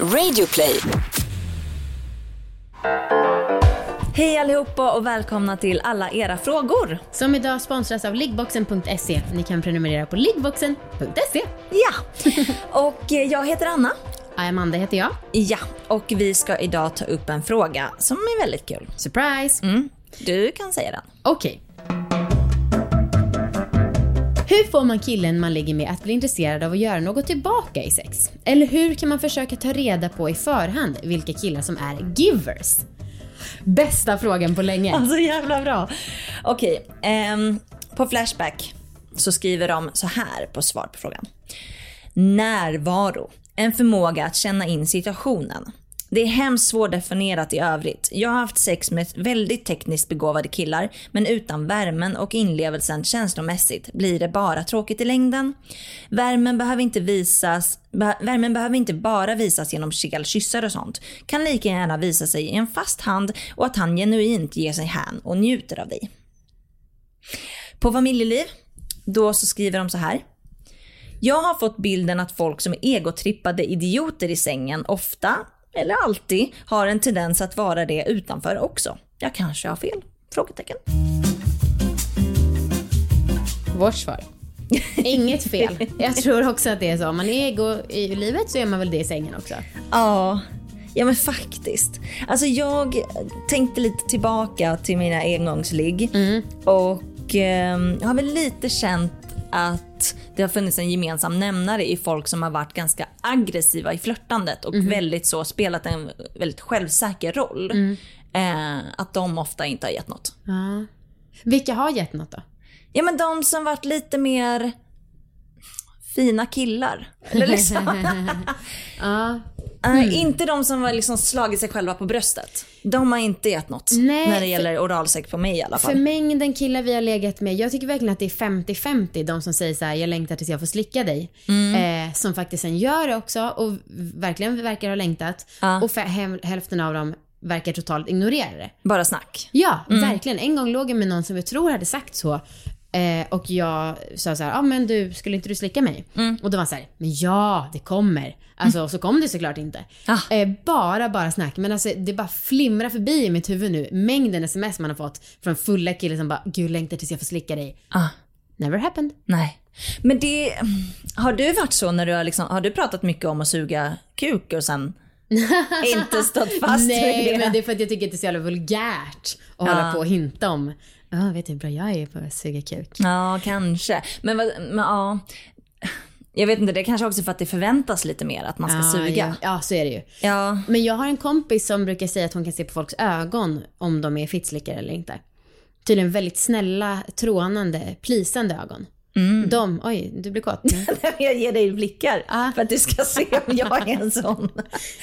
Radioplay. Hej allihopa och välkomna till alla era frågor. Som idag sponsras av liggboxen.se. Ni kan prenumerera på liggboxen.se. Ja, och eh, jag heter Anna. Amanda heter jag. Ja, och vi ska idag ta upp en fråga som är väldigt kul. Surprise! Mm. Du kan säga den. Okej. Hur får man killen man ligger med att bli intresserad av att göra något tillbaka i sex? Eller hur kan man försöka ta reda på i förhand vilka killar som är givers? Bästa frågan på länge. Alltså jävla bra. Okej, ehm, på Flashback så skriver de så här på svar på frågan. Närvaro. En förmåga att känna in situationen. Det är hemskt svårdefinierat i övrigt. Jag har haft sex med väldigt tekniskt begåvade killar, men utan värmen och inlevelsen känslomässigt blir det bara tråkigt i längden. Värmen behöver inte visas Värmen behöver inte bara visas genom kel, kyssar och sånt. Kan lika gärna visa sig i en fast hand och att han genuint ger sig hän och njuter av dig. På familjeliv, då så skriver de så här. Jag har fått bilden att folk som är egotrippade idioter i sängen ofta, eller alltid, har en tendens att vara det utanför också. Jag kanske har fel? Frågetecken. Vårt svar. Inget fel. Jag tror också att det är så. Om man är ego i livet så är man väl det i sängen också. Ja, ja men faktiskt. Alltså jag tänkte lite tillbaka till mina engångsligg och eh, har väl lite känt att det har funnits en gemensam nämnare i folk som har varit ganska aggressiva i flörtandet och väldigt så spelat en väldigt självsäker roll. Eh, att de ofta inte har gett något. Ja. Vilka har gett något då? Ja men de som varit lite mer fina killar. Eller liksom. Ja. Nej, inte de som har liksom slagit sig själva på bröstet. De har inte gett något. Nej, när det gäller oralsex på mig i alla fall. För mängden killar vi har legat med, jag tycker verkligen att det är 50-50 de som säger så här: jag längtar tills jag får slicka dig. Eh, som faktiskt sen gör det också och verkligen verkar ha längtat. Ja. Och hälften av dem verkar totalt ignorera det. Bara snack. Ja, verkligen. En gång låg jag med någon som jag tror hade sagt så. Eh, och jag sa så här, ja ah, men du, skulle inte du slicka mig? Och då var han så här, men ja, det kommer. Alltså, och så kom det såklart inte. Ah. Eh, bara, bara snack. Men alltså det bara flimrar förbi i mitt huvud nu. Mängden sms man har fått från fulla killar som bara, gud längtar tills jag får slicka dig. Ah, Never happened. nej. Men det, har du varit så när du har liksom, har du pratat mycket om att suga kuk och sen inte stått fast vid Nej, det? men det är för att jag tycker att det är så jävla vulgärt att hålla på och hinta om, ja, vet du hur bra jag är på att suga kuk? Ja, kanske. Men, vad- men ja. Jag vet inte, det är kanske också för att det förväntas lite mer att man ska Ja, suga. Ja, ja, så är det ju. Ja. Men jag har en kompis som brukar säga att hon kan se på folks ögon om de är fittslickare eller inte. Tydligen väldigt snälla, trånande, plisande ögon. De, oj, du blir kåt. Jag ger dig blickar Ah. för att du ska se om jag är en sån.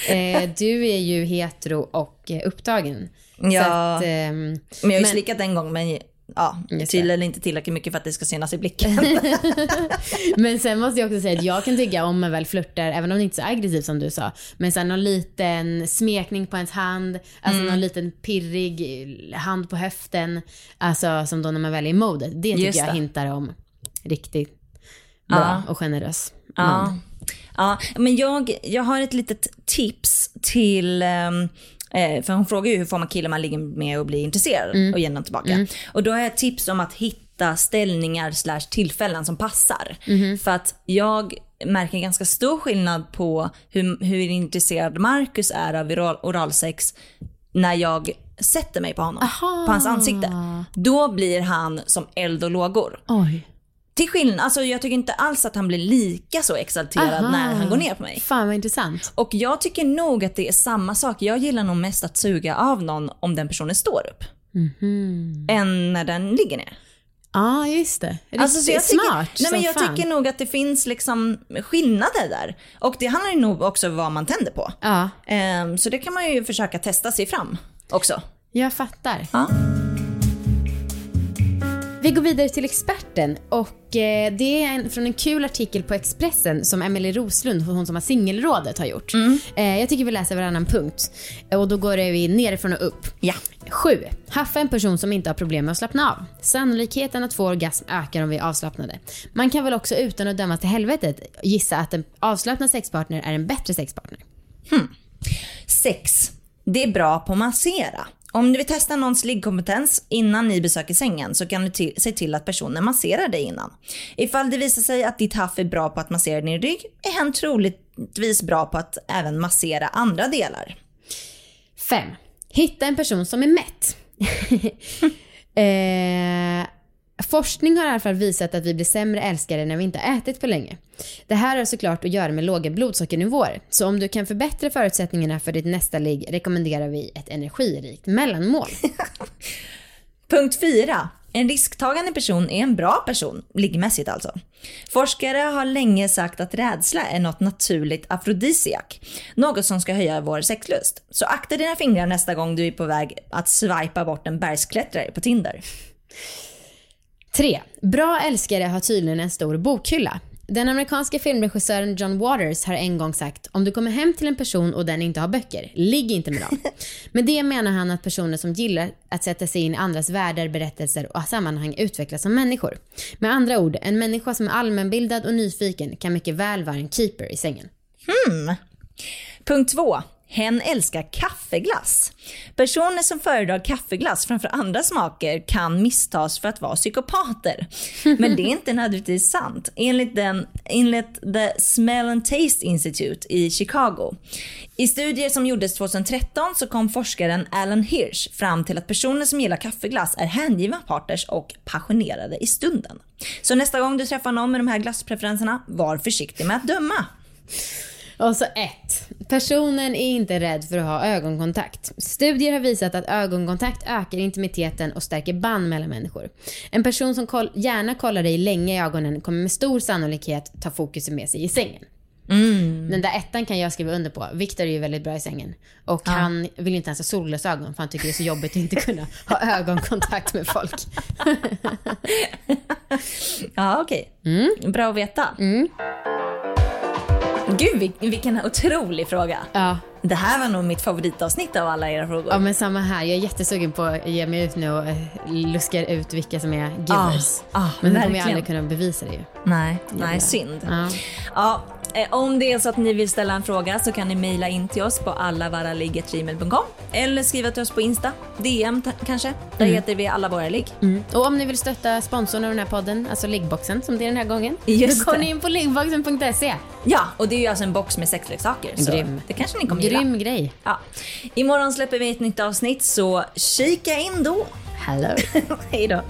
eh, du är ju hetero och eh, upptagen. Ja. att, ehm, Men jag har ju Men- slickat en gång men ja, tydligen inte tillräckligt mycket för att det ska synas i blicken. Men sen måste jag också säga att jag kan tycka om man väl flörtar, även om det inte är så aggressivt som du sa, men sen någon liten smekning på ens hand, alltså någon liten pirrig hand på höften, alltså som då när man väl är i modet. Det tycker Just jag det. hintar om riktigt bra Ja. och generös Ja. man. ja, men jag, jag har ett litet tips till Eh, för hon frågar ju hur får man killar man ligger med och blir intresserad och ger den tillbaka. Och då har jag ett tips om att hitta ställningar slash tillfällen som passar. För att jag märker ganska stor skillnad på hur, hur intresserad Marcus är av oral, oralsex när jag sätter mig på honom, Aha. på hans ansikte. Då blir han som eld och lågor. Oj. Till skillnad, alltså jag tycker inte alls att han blir lika så exalterad Aha. när han går ner på mig. Fan vad intressant. Och jag tycker nog att det är samma sak. Jag gillar nog mest att suga av någon om den personen står upp. Än när den ligger ner. Ja, just det. Riktigt Alltså, så jag tycker, smart nej, men Jag fan. tycker nog att det finns liksom skillnader där. Och det handlar ju nog också om vad man tänder på. Ja, Ehm, så det kan man ju försöka testa sig fram också. jag fattar. Ja. Vi går vidare till experten och eh, det är en, från en kul artikel på Expressen som Emelie Roslund, hon som har singelrådet, har gjort. Eh, jag tycker vi läser varannan punkt och då går vi nerifrån och upp. Ja. 7. Haffa en person som inte har problem med att slappna av. Sannolikheten att få orgasm ökar om vi är avslappnade. Man kan väl också utan att dömas till helvetet gissa att en avslappnad sexpartner är en bättre sexpartner. Hmm. 6. Det är bra på massera. Om du vill testa någons liggkompetens innan ni besöker sängen så kan du till, se till att personen masserar dig innan. Ifall det visar sig att ditt haff är bra på att massera din rygg är hen troligtvis bra på att även massera andra delar. 5. Hitta en person som är mätt. eh, forskning har i alla fall visat att vi blir sämre älskare när vi inte har ätit på länge. Det här har såklart att göra med låga blodsockernivåer, så om du kan förbättra förutsättningarna för ditt nästa ligg rekommenderar vi ett energirikt mellanmål. Punkt 4. En risktagande person är en bra person, liggmässigt alltså. Forskare har länge sagt att rädsla är något naturligt afrodisiak. Något som ska höja vår sexlust. Så akta dina fingrar nästa gång du är på väg att swipa bort en bergsklättrare på Tinder. 3. Bra älskare har tydligen en stor bokhylla. Den amerikanska filmregissören John Waters har en gång sagt om du kommer hem till en person och den inte har böcker, ligg inte med dem. Med det menar han att personer som gillar att sätta sig in i andras världar, berättelser och sammanhang utvecklas som människor. Med andra ord, en människa som är allmänbildad och nyfiken kan mycket väl vara en keeper i sängen. Hmm. Punkt 2. Hen älskar kaffeglass. Personer som föredrar kaffeglass framför andra smaker kan misstas för att vara psykopater. Men det är inte nödvändigtvis sant. Enligt, den, enligt The Smell and Taste Institute i Chicago. I studier som gjordes 2013 så kom forskaren Alan Hirsch fram till att personer som gillar kaffeglass är hängivna partners och passionerade i stunden. Så nästa gång du träffar någon med de här glasspreferenserna, var försiktig med att döma. Och så ett. Personen är inte rädd för att ha ögonkontakt. Studier har visat att ögonkontakt ökar intimiteten och stärker band mellan människor. En person som koll gärna kollar dig länge i ögonen kommer med stor sannolikhet ta fokuset med sig i sängen. Mm. Den där ettan kan jag skriva under på. Viktor är ju väldigt bra i sängen. Och ja. han vill inte ens ha solglasögon för han tycker det är så jobbigt att inte kunna ha ögonkontakt med folk. ja, okej. Okay. Mm. Bra att veta. Mm. Gud vilken otrolig fråga. Ja. Det här var nog mitt favoritavsnitt av alla era frågor. Ja men samma här. Jag är jättesugen på att ge mig ut nu och eh, luska ut vilka som är givers. Ah, ah, men det kommer jag aldrig kunna bevisa det ju. Nej, nej synd. Ja. ja. Eh, om det är så att ni vill ställa en fråga så kan ni mejla in till oss på allavaraligg.gmail.com eller skriva till oss på Insta, DM kanske. Där mm. heter vi alla våra ligg. Mm. Och om ni vill stötta sponsorn av den här podden, alltså liggboxen som det är den här gången. Just då går ni in på liggboxen.se. Ja, och det är ju alltså en box med sexleksaker. Så Grym. det kanske ni kommer Grym gilla. grej. Ja. Imorgon släpper vi ett nytt avsnitt så kika in då. Hello. Hej då.